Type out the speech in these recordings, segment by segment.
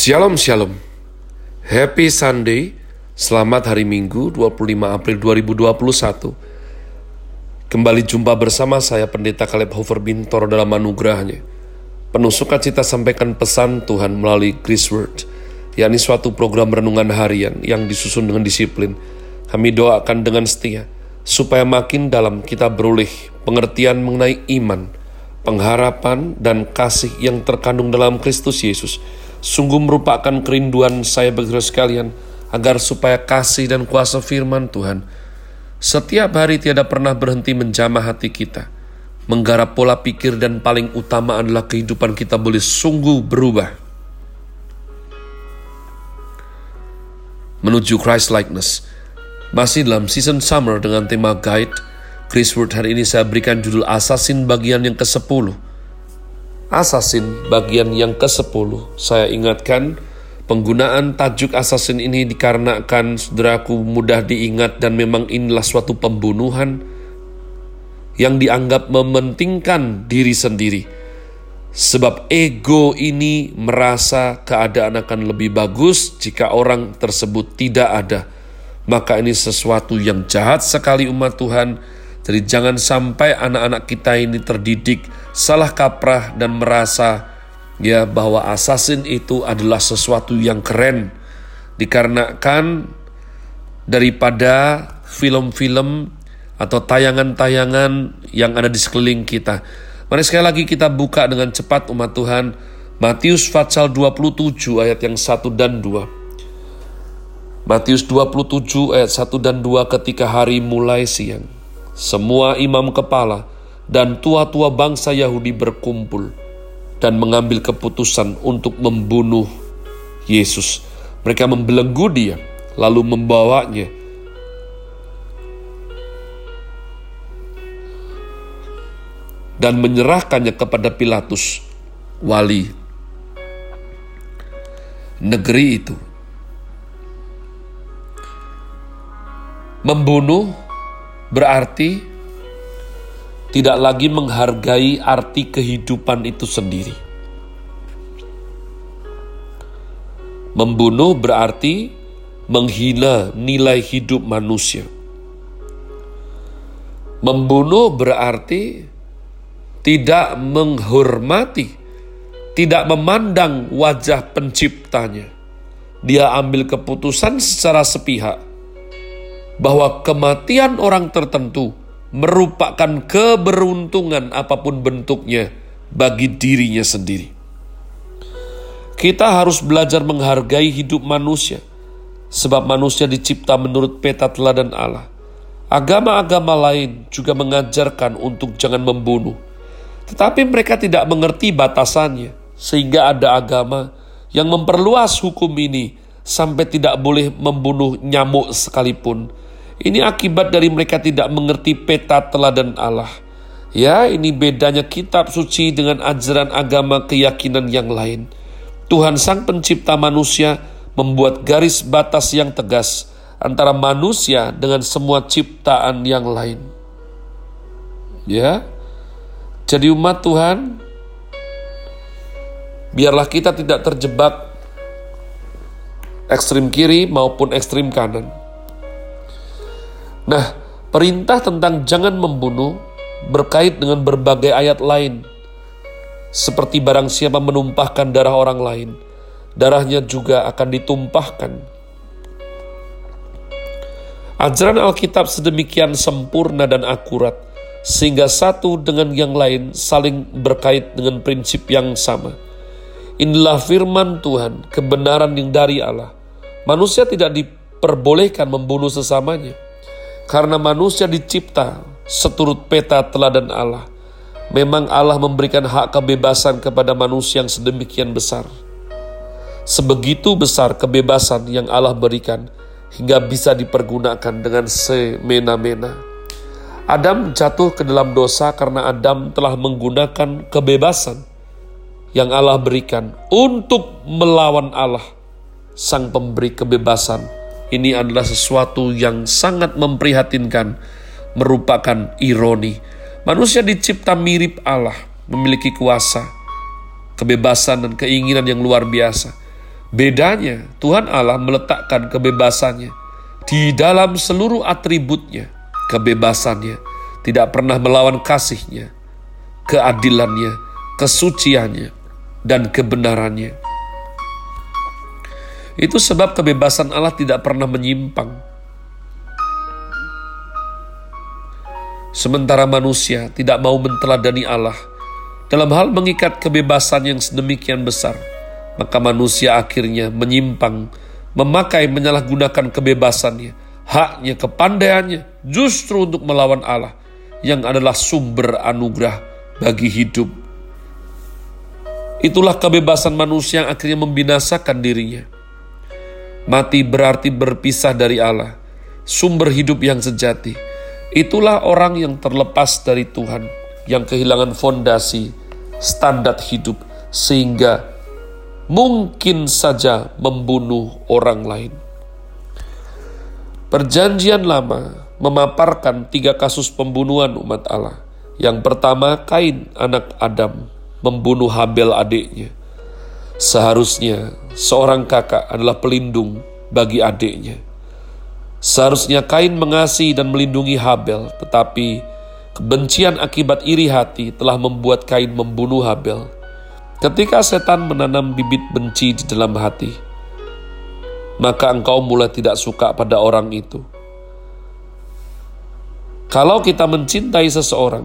Shalom Shalom. Happy Sunday. Selamat hari Minggu 25 April 2021 Kembali jumpa bersama saya Pendeta Caleb Hofer Bintoro dalam anugerahnya. Penuh sukacita sampaikan pesan Tuhan melalui Grace Word yakni suatu program renungan harian yang disusun dengan disiplin. Kami doakan dengan setia supaya makin dalam kita beroleh pengertian mengenai iman, pengharapan, dan kasih yang terkandung dalam Kristus Yesus Sungguh merupakan kerinduan saya bagi sekalian, agar supaya kasih dan kuasa firman Tuhan setiap hari tiada pernah berhenti menjamah hati kita, menggarap pola pikir dan paling utama adalah kehidupan kita boleh sungguh berubah. Menuju Christ likeness. Masih dalam season summer dengan tema guide, Chris Word hari ini saya berikan judul Assassin bagian yang ke-10 Assassin bagian yang ke-10. Saya ingatkan, penggunaan tajuk assassin ini dikarenakan saudaraku mudah diingat dan memang inilah suatu pembunuhan yang dianggap mementingkan diri sendiri. Sebab ego ini merasa keadaan akan lebih bagus jika orang tersebut tidak ada. Maka ini sesuatu yang jahat sekali umat Tuhan jadi jangan sampai anak-anak kita ini terdidik salah kaprah dan merasa ya bahwa assassin itu adalah sesuatu yang keren dikarenakan daripada film-film atau tayangan-tayangan yang ada di sekeliling kita. Mari sekali lagi kita buka dengan cepat umat Tuhan Matius pasal 27 ayat yang 1 dan 2. Matius 27 ayat 1 dan 2 ketika hari mulai siang semua imam kepala dan tua-tua bangsa Yahudi berkumpul dan mengambil keputusan untuk membunuh Yesus. Mereka membelenggu dia, lalu membawanya dan menyerahkannya kepada Pilatus, wali negeri itu. Membunuh berarti tidak lagi menghargai arti kehidupan itu sendiri. Membunuh berarti menghina nilai hidup manusia. Membunuh berarti tidak menghormati, tidak memandang wajah penciptanya. Dia ambil keputusan secara sepihak bahwa kematian orang tertentu merupakan keberuntungan apa pun bentuknya bagi dirinya sendiri. Kita harus belajar menghargai hidup manusia, sebab manusia dicipta menurut peta teladan Allah. Agama-agama lain juga mengajarkan untuk jangan membunuh, tetapi mereka tidak mengerti batasannya, sehingga ada agama yang memperluas hukum ini sampai tidak boleh membunuh nyamuk sekalipun ini akibat dari mereka tidak mengerti peta teladan Allah. Ya, ini bedanya kitab suci dengan ajaran agama keyakinan yang lain. Tuhan Sang Pencipta manusia membuat garis batas yang tegas antara manusia dengan semua ciptaan yang lain. Ya, jadi umat Tuhan, biarlah kita tidak terjebak ekstrim kiri maupun ekstrim kanan. Nah, perintah tentang jangan membunuh berkait dengan berbagai ayat lain. Seperti barang siapa menumpahkan darah orang lain, darahnya juga akan ditumpahkan. Ajaran Alkitab sedemikian sempurna dan akurat, sehingga satu dengan yang lain saling berkait dengan prinsip yang sama. Inilah firman Tuhan, kebenaran yang dari Allah. Manusia tidak diperbolehkan membunuh sesamanya karena manusia dicipta seturut peta teladan Allah. Memang Allah memberikan hak kebebasan kepada manusia yang sedemikian besar. Sebegitu besar kebebasan yang Allah berikan hingga bisa dipergunakan dengan semena-mena. Adam jatuh ke dalam dosa karena Adam telah menggunakan kebebasan yang Allah berikan untuk melawan Allah, Sang Pemberi kebebasan ini adalah sesuatu yang sangat memprihatinkan, merupakan ironi. Manusia dicipta mirip Allah, memiliki kuasa, kebebasan dan keinginan yang luar biasa. Bedanya, Tuhan Allah meletakkan kebebasannya di dalam seluruh atributnya, kebebasannya, tidak pernah melawan kasihnya, keadilannya, kesuciannya, dan kebenarannya. Itu sebab kebebasan Allah tidak pernah menyimpang. Sementara manusia tidak mau menteladani Allah dalam hal mengikat kebebasan yang sedemikian besar, maka manusia akhirnya menyimpang memakai menyalahgunakan kebebasannya, haknya, kepandaiannya justru untuk melawan Allah yang adalah sumber anugerah bagi hidup. Itulah kebebasan manusia yang akhirnya membinasakan dirinya. Mati berarti berpisah dari Allah, sumber hidup yang sejati. Itulah orang yang terlepas dari Tuhan, yang kehilangan fondasi, standar hidup, sehingga mungkin saja membunuh orang lain. Perjanjian Lama memaparkan tiga kasus pembunuhan umat Allah. Yang pertama, Kain, anak Adam, membunuh Habel adiknya. Seharusnya seorang kakak adalah pelindung bagi adiknya. Seharusnya Kain mengasihi dan melindungi Habel, tetapi kebencian akibat iri hati telah membuat Kain membunuh Habel Ketika setan menanam bibit benci di dalam hati, maka engkau mulai tidak suka pada orang itu. Kalau kita mencintai seseorang,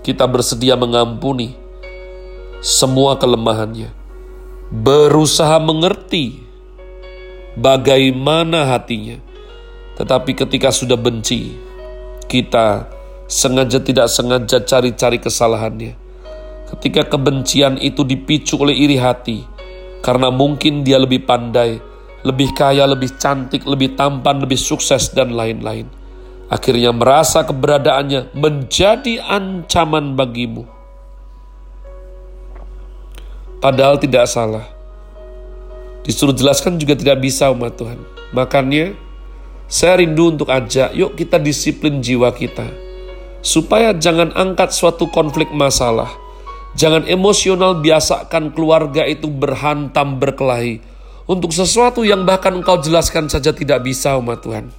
kita bersedia mengampuni semua kelemahannya, berusaha mengerti bagaimana hatinya. Tetapi ketika sudah benci, kita sengaja tidak sengaja cari-cari kesalahannya ketika kebencian itu dipicu oleh iri hati, karena mungkin dia lebih pandai, lebih kaya, lebih cantik, lebih tampan, lebih sukses, dan lain-lain. Akhirnya merasa keberadaannya menjadi ancaman bagimu. Padahal tidak salah. Disuruh jelaskan juga tidak bisa umat Tuhan. Makanya saya rindu untuk ajak, yuk kita disiplin jiwa kita. Supaya jangan angkat suatu konflik masalah Jangan emosional biasakan keluarga itu berhantam berkelahi untuk sesuatu yang bahkan engkau jelaskan saja tidak bisa umat Tuhan.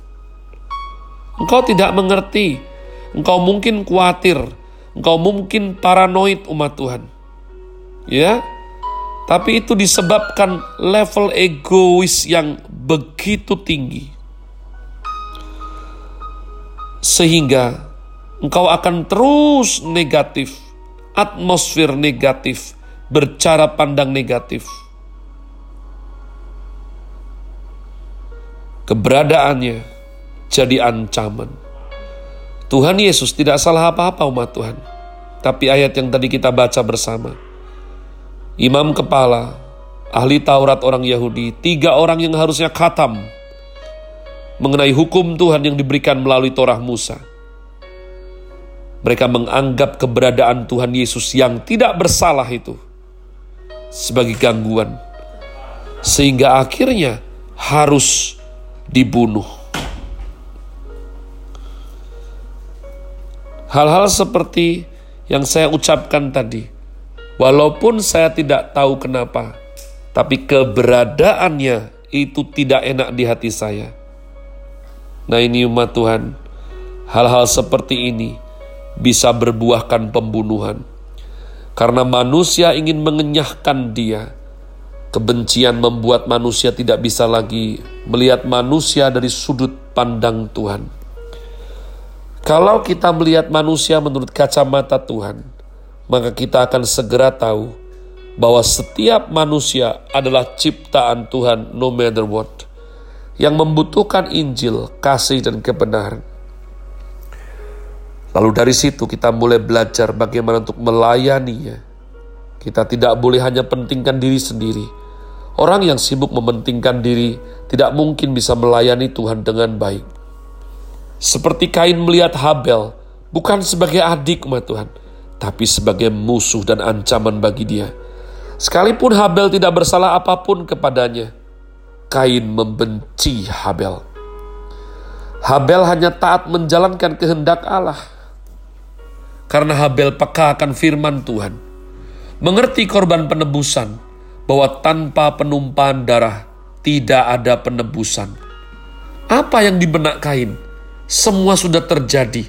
Engkau tidak mengerti, engkau mungkin khawatir, engkau mungkin paranoid umat Tuhan. Ya, tapi itu disebabkan level egois yang begitu tinggi. Sehingga engkau akan terus negatif, atmosfer negatif, bercara pandang negatif. Keberadaannya jadi ancaman. Tuhan Yesus tidak salah apa-apa umat Tuhan. Tapi ayat yang tadi kita baca bersama. Imam kepala, ahli Taurat orang Yahudi, tiga orang yang harusnya khatam mengenai hukum Tuhan yang diberikan melalui Torah Musa mereka menganggap keberadaan Tuhan Yesus yang tidak bersalah itu sebagai gangguan, sehingga akhirnya harus dibunuh. Hal-hal seperti yang saya ucapkan tadi, walaupun saya tidak tahu kenapa, tapi keberadaannya itu tidak enak di hati saya. Nah, ini umat Tuhan, hal-hal seperti ini bisa berbuahkan pembunuhan. Karena manusia ingin mengenyahkan dia, kebencian membuat manusia tidak bisa lagi melihat manusia dari sudut pandang Tuhan. Kalau kita melihat manusia menurut kacamata Tuhan, maka kita akan segera tahu bahwa setiap manusia adalah ciptaan Tuhan no matter what, yang membutuhkan Injil, kasih, dan kebenaran. Lalu dari situ kita mulai belajar bagaimana untuk melayaninya. Kita tidak boleh hanya pentingkan diri sendiri. Orang yang sibuk mementingkan diri tidak mungkin bisa melayani Tuhan dengan baik. Seperti Kain melihat Habel, bukan sebagai adik umat Tuhan, tapi sebagai musuh dan ancaman bagi dia. Sekalipun Habel tidak bersalah apa pun kepadanya, Kain membenci Habel. Habel hanya taat menjalankan kehendak Allah karena Habel peka akan firman Tuhan. Mengerti korban penebusan bahwa tanpa penumpahan darah tidak ada penebusan. Apa yang di benak Kain? Semua sudah terjadi.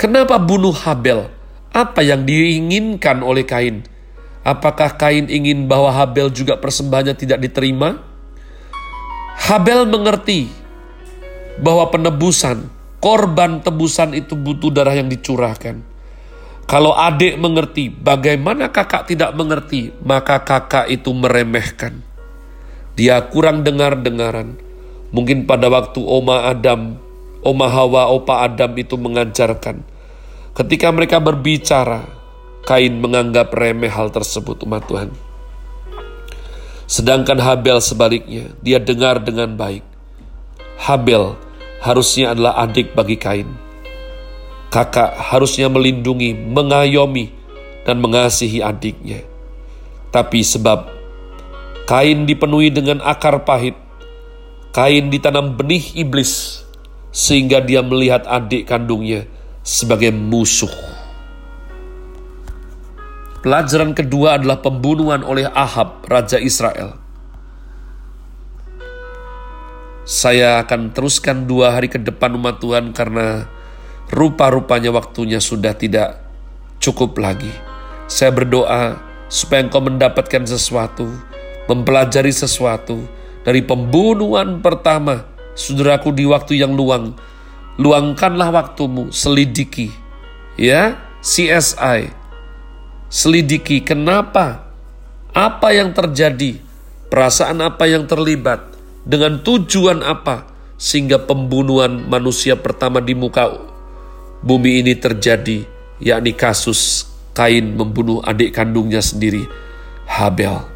Kenapa bunuh Habel? Apa yang diinginkan oleh Kain? Apakah Kain ingin bahwa Habel juga persembahannya tidak diterima? Habel mengerti bahwa penebusan, korban tebusan itu butuh darah yang dicurahkan. Kalau adik mengerti bagaimana kakak tidak mengerti, maka kakak itu meremehkan. Dia kurang dengar-dengaran. Mungkin pada waktu Oma Adam, Oma Hawa, Opa Adam itu mengajarkan Ketika mereka berbicara, Kain menganggap remeh hal tersebut umat Tuhan. Sedangkan Habel sebaliknya, dia dengar dengan baik. Habel harusnya adalah adik bagi Kain. Kakak harusnya melindungi, mengayomi, dan mengasihi adiknya. Tapi sebab Kain dipenuhi dengan akar pahit, Kain ditanam benih iblis, sehingga dia melihat adik kandungnya sebagai musuh. Pelajaran kedua adalah pembunuhan oleh Ahab, Raja Israel. Saya akan teruskan dua hari ke depan umat Tuhan karena rupa-rupanya waktunya sudah tidak cukup lagi. Saya berdoa supaya engkau mendapatkan sesuatu, mempelajari sesuatu dari pembunuhan pertama saudaraku di waktu yang luang Luangkanlah waktumu, selidiki. Ya, CSI. Selidiki kenapa, apa yang terjadi, perasaan apa yang terlibat, dengan tujuan apa, sehingga pembunuhan manusia pertama di muka bumi ini terjadi, yakni kasus Kain membunuh adik kandungnya sendiri, Habel.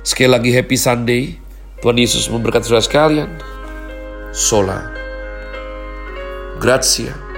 Sekali lagi happy Sunday, Tuhan Yesus memberkati saudara sekalian. Sola. Grazie.